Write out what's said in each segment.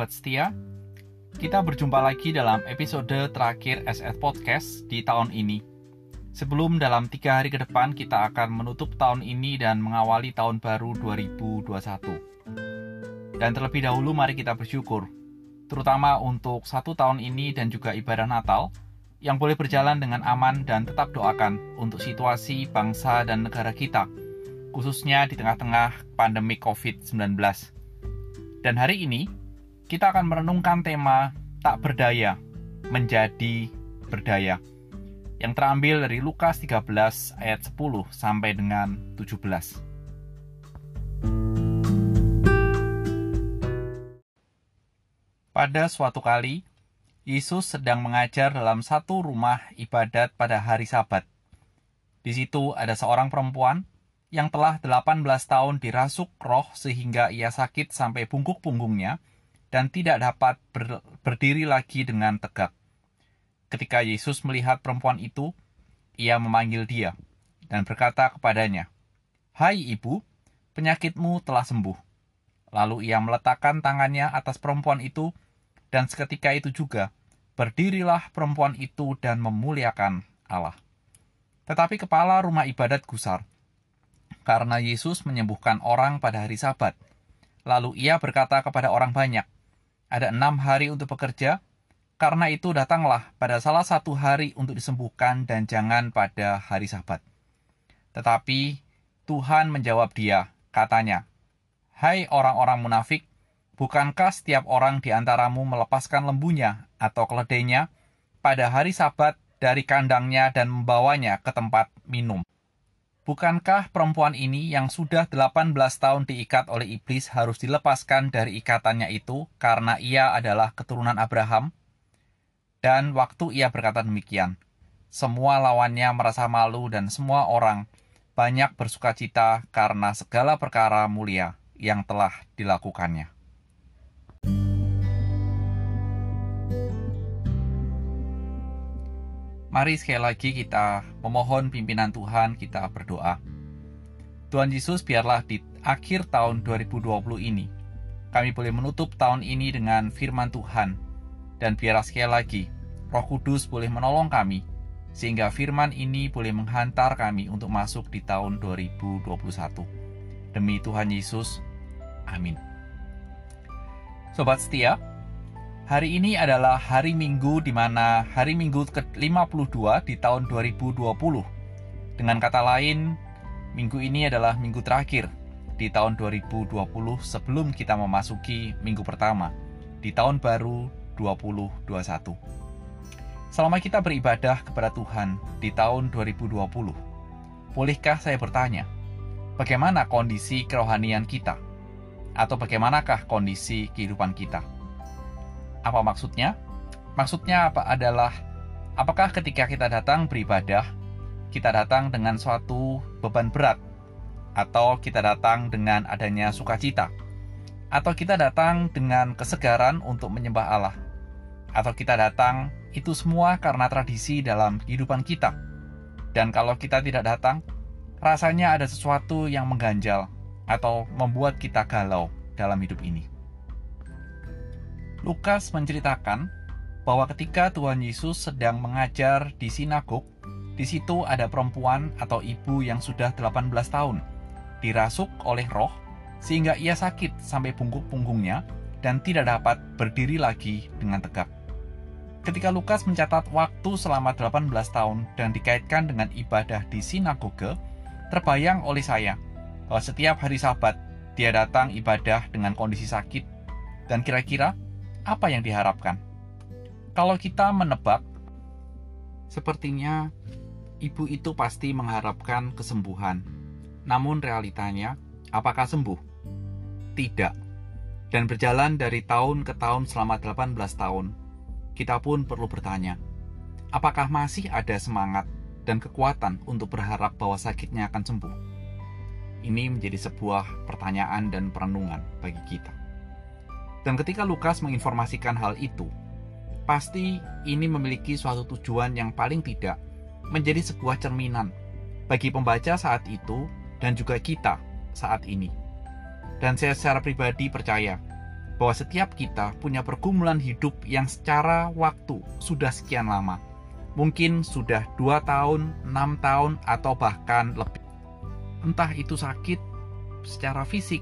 sobat setia. Kita berjumpa lagi dalam episode terakhir SF Podcast di tahun ini. Sebelum dalam tiga hari ke depan kita akan menutup tahun ini dan mengawali tahun baru 2021. Dan terlebih dahulu mari kita bersyukur, terutama untuk satu tahun ini dan juga ibadah Natal, yang boleh berjalan dengan aman dan tetap doakan untuk situasi bangsa dan negara kita, khususnya di tengah-tengah pandemi COVID-19. Dan hari ini, kita akan merenungkan tema tak berdaya menjadi berdaya yang terambil dari Lukas 13 ayat 10 sampai dengan 17. Pada suatu kali, Yesus sedang mengajar dalam satu rumah ibadat pada hari Sabat. Di situ ada seorang perempuan yang telah 18 tahun dirasuk roh sehingga ia sakit sampai bungkuk punggungnya dan tidak dapat ber berdiri lagi dengan tegak. Ketika Yesus melihat perempuan itu, ia memanggil dia dan berkata kepadanya, "Hai ibu, penyakitmu telah sembuh." Lalu ia meletakkan tangannya atas perempuan itu, dan seketika itu juga berdirilah perempuan itu dan memuliakan Allah. Tetapi kepala rumah ibadat gusar karena Yesus menyembuhkan orang pada hari Sabat. Lalu ia berkata kepada orang banyak, "Ada enam hari untuk bekerja, karena itu datanglah pada salah satu hari untuk disembuhkan dan jangan pada hari Sabat." Tetapi Tuhan menjawab dia, katanya, "Hai orang-orang munafik, bukankah setiap orang di antaramu melepaskan lembunya atau keledainya pada hari Sabat dari kandangnya dan membawanya ke tempat minum?" Bukankah perempuan ini yang sudah 18 tahun diikat oleh iblis harus dilepaskan dari ikatannya itu karena ia adalah keturunan Abraham? Dan waktu ia berkata demikian, semua lawannya merasa malu dan semua orang banyak bersuka cita karena segala perkara mulia yang telah dilakukannya. Mari sekali lagi kita memohon pimpinan Tuhan, kita berdoa. Tuhan Yesus, biarlah di akhir tahun 2020 ini, kami boleh menutup tahun ini dengan firman Tuhan, dan biarlah sekali lagi, Roh Kudus boleh menolong kami, sehingga firman ini boleh menghantar kami untuk masuk di tahun 2021. Demi Tuhan Yesus, amin. Sobat setia, Hari ini adalah hari Minggu di mana hari Minggu ke-52 di tahun 2020. Dengan kata lain, minggu ini adalah minggu terakhir di tahun 2020 sebelum kita memasuki minggu pertama di tahun baru 2021. Selama kita beribadah kepada Tuhan di tahun 2020, bolehkah saya bertanya, bagaimana kondisi kerohanian kita? Atau bagaimanakah kondisi kehidupan kita? Apa maksudnya? Maksudnya apa adalah apakah ketika kita datang beribadah, kita datang dengan suatu beban berat atau kita datang dengan adanya sukacita atau kita datang dengan kesegaran untuk menyembah Allah atau kita datang itu semua karena tradisi dalam kehidupan kita. Dan kalau kita tidak datang, rasanya ada sesuatu yang mengganjal atau membuat kita galau dalam hidup ini. Lukas menceritakan bahwa ketika Tuhan Yesus sedang mengajar di sinagog, di situ ada perempuan atau ibu yang sudah 18 tahun, dirasuk oleh roh sehingga ia sakit sampai bungkuk punggungnya dan tidak dapat berdiri lagi dengan tegak. Ketika Lukas mencatat waktu selama 18 tahun dan dikaitkan dengan ibadah di sinagoge, terbayang oleh saya bahwa setiap hari sabat dia datang ibadah dengan kondisi sakit dan kira-kira apa yang diharapkan? Kalau kita menebak, sepertinya ibu itu pasti mengharapkan kesembuhan. Namun realitanya, apakah sembuh? Tidak. Dan berjalan dari tahun ke tahun selama 18 tahun, kita pun perlu bertanya, apakah masih ada semangat dan kekuatan untuk berharap bahwa sakitnya akan sembuh? Ini menjadi sebuah pertanyaan dan perenungan bagi kita. Dan ketika Lukas menginformasikan hal itu, pasti ini memiliki suatu tujuan yang paling tidak menjadi sebuah cerminan bagi pembaca saat itu dan juga kita saat ini. Dan saya secara pribadi percaya bahwa setiap kita punya pergumulan hidup yang secara waktu sudah sekian lama. Mungkin sudah dua tahun, enam tahun, atau bahkan lebih. Entah itu sakit secara fisik,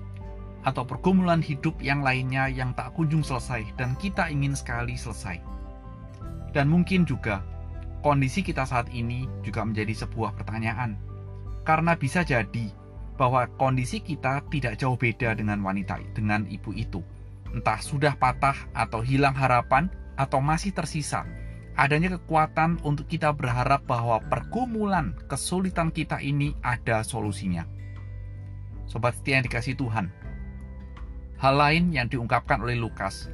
atau pergumulan hidup yang lainnya yang tak kunjung selesai dan kita ingin sekali selesai. Dan mungkin juga kondisi kita saat ini juga menjadi sebuah pertanyaan. Karena bisa jadi bahwa kondisi kita tidak jauh beda dengan wanita dengan ibu itu entah sudah patah atau hilang harapan atau masih tersisa adanya kekuatan untuk kita berharap bahwa pergumulan kesulitan kita ini ada solusinya. Sobat setia yang dikasih Tuhan, hal lain yang diungkapkan oleh Lukas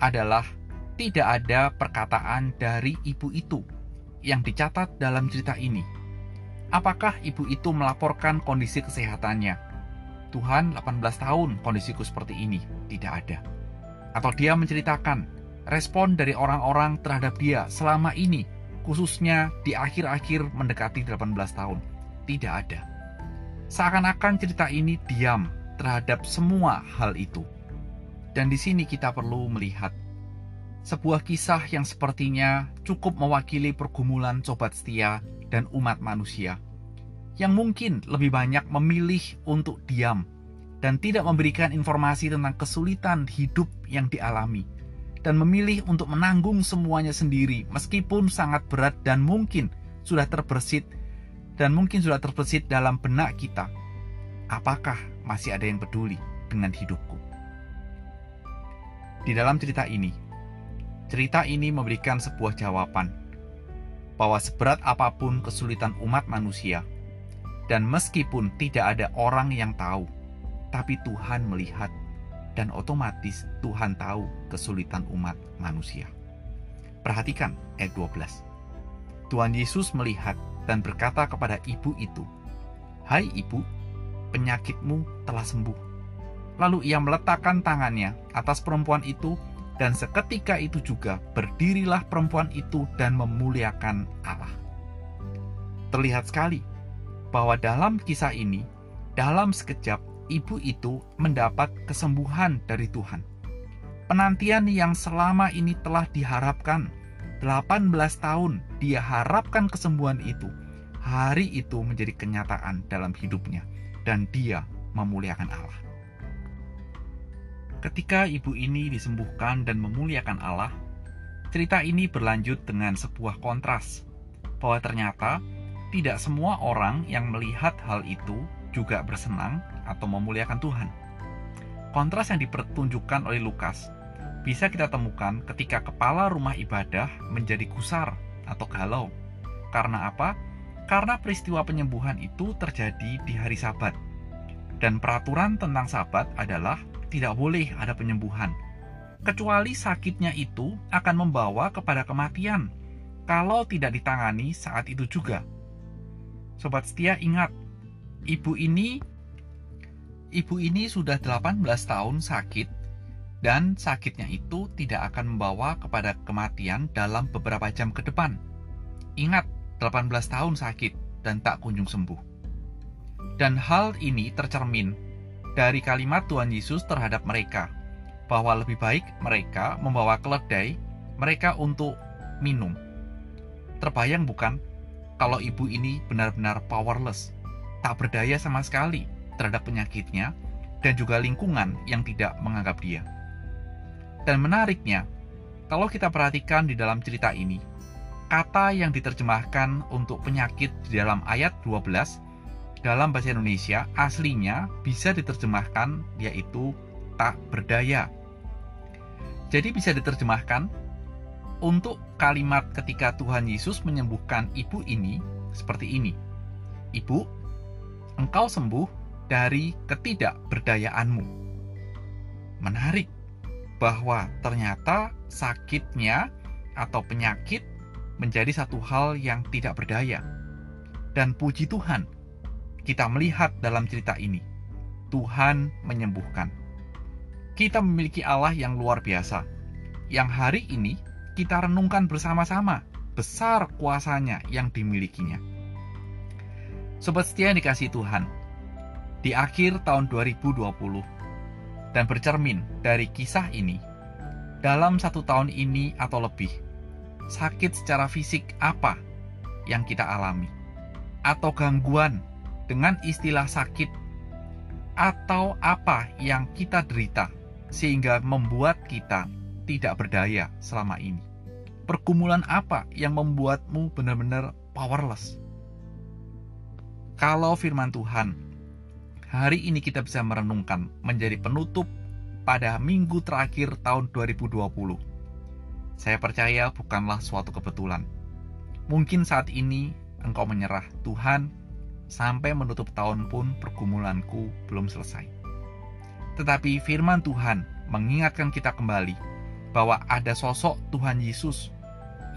adalah tidak ada perkataan dari ibu itu yang dicatat dalam cerita ini. Apakah ibu itu melaporkan kondisi kesehatannya? Tuhan 18 tahun kondisiku seperti ini. Tidak ada. Atau dia menceritakan respon dari orang-orang terhadap dia selama ini, khususnya di akhir-akhir mendekati 18 tahun. Tidak ada. Seakan-akan cerita ini diam terhadap semua hal itu. Dan di sini kita perlu melihat sebuah kisah yang sepertinya cukup mewakili pergumulan sobat setia dan umat manusia yang mungkin lebih banyak memilih untuk diam dan tidak memberikan informasi tentang kesulitan hidup yang dialami dan memilih untuk menanggung semuanya sendiri meskipun sangat berat dan mungkin sudah terbersit dan mungkin sudah terbersit dalam benak kita. Apakah masih ada yang peduli dengan hidupku? Di dalam cerita ini, cerita ini memberikan sebuah jawaban bahwa seberat apa pun kesulitan umat manusia, dan meskipun tidak ada orang yang tahu, tapi Tuhan melihat dan otomatis Tuhan tahu kesulitan umat manusia. Perhatikan ayat 12. Tuhan Yesus melihat dan berkata kepada ibu itu, "Hai ibu, penyakitmu telah sembuh." Lalu ia meletakkan tangannya atas perempuan itu dan seketika itu juga berdirilah perempuan itu dan memuliakan Allah. Terlihat sekali bahwa dalam kisah ini, dalam sekejap ibu itu mendapat kesembuhan dari Tuhan. Penantian yang selama ini telah diharapkan 18 tahun dia harapkan kesembuhan itu. Hari itu menjadi kenyataan dalam hidupnya dan dia memuliakan Allah. Ketika ibu ini disembuhkan dan memuliakan Allah, cerita ini berlanjut dengan sebuah kontras bahwa ternyata tidak semua orang yang melihat hal itu juga bersenang atau memuliakan Tuhan. Kontras yang dipertunjukkan oleh Lukas bisa kita temukan ketika kepala rumah ibadah menjadi gusar atau galau. Karena apa? Karena peristiwa penyembuhan itu terjadi di hari Sabat. Dan peraturan tentang Sabat adalah tidak boleh ada penyembuhan, kecuali sakitnya itu akan membawa kepada kematian kalau tidak ditangani saat itu juga. Sobat setia ingat, ibu ini ibu ini sudah 18 tahun sakit dan sakitnya itu tidak akan membawa kepada kematian dalam beberapa jam ke depan. Ingat, 18 tahun sakit dan tak kunjung sembuh. Dan hal ini tercermin dari kalimat Tuhan Yesus terhadap mereka, bahwa lebih baik mereka membawa keledai mereka untuk minum. Terbayang bukan kalau ibu ini benar-benar powerless, tak berdaya sama sekali terhadap penyakitnya, dan juga lingkungan yang tidak menganggap dia. Dan menariknya, kalau kita perhatikan di dalam cerita ini, kata yang diterjemahkan untuk penyakit di dalam ayat 12 dalam bahasa Indonesia aslinya bisa diterjemahkan yaitu tak berdaya. Jadi bisa diterjemahkan untuk kalimat ketika Tuhan Yesus menyembuhkan ibu ini seperti ini. Ibu, engkau sembuh dari ketidakberdayaanmu. Menarik bahwa ternyata sakitnya atau penyakit menjadi satu hal yang tidak berdaya. Dan puji Tuhan, kita melihat dalam cerita ini, Tuhan menyembuhkan. Kita memiliki Allah yang luar biasa, yang hari ini kita renungkan bersama-sama besar kuasanya yang dimilikinya. Sobat setia yang dikasih Tuhan, di akhir tahun 2020, dan bercermin dari kisah ini, dalam satu tahun ini atau lebih, sakit secara fisik apa yang kita alami, atau gangguan dengan istilah sakit, atau apa yang kita derita, sehingga membuat kita tidak berdaya selama ini. Pergumulan apa yang membuatmu benar-benar powerless? Kalau firman Tuhan, hari ini kita bisa merenungkan menjadi penutup pada minggu terakhir tahun 2020. Saya percaya bukanlah suatu kebetulan. Mungkin saat ini engkau menyerah, Tuhan, sampai menutup tahun pun pergumulanku belum selesai. Tetapi firman Tuhan mengingatkan kita kembali bahwa ada sosok Tuhan Yesus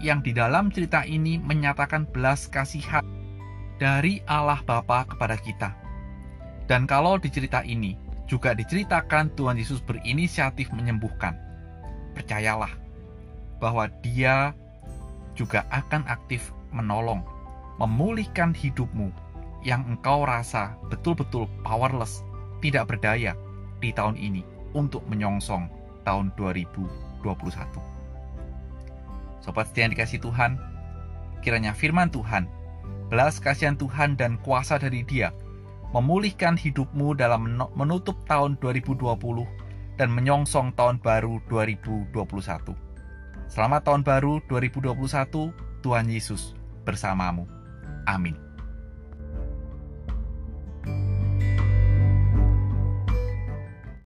yang di dalam cerita ini menyatakan belas kasihan dari Allah Bapa kepada kita. Dan kalau di cerita ini juga diceritakan Tuhan Yesus berinisiatif menyembuhkan. Percayalah bahwa Dia juga akan aktif menolong, memulihkan hidupmu yang engkau rasa betul-betul powerless, tidak berdaya di tahun ini untuk menyongsong tahun 2021. Sobat setia yang dikasih Tuhan, kiranya firman Tuhan, belas kasihan Tuhan dan kuasa dari Dia memulihkan hidupmu dalam menutup tahun 2020 dan menyongsong tahun baru 2021. Selamat tahun baru 2021, Tuhan Yesus bersamamu. Amin.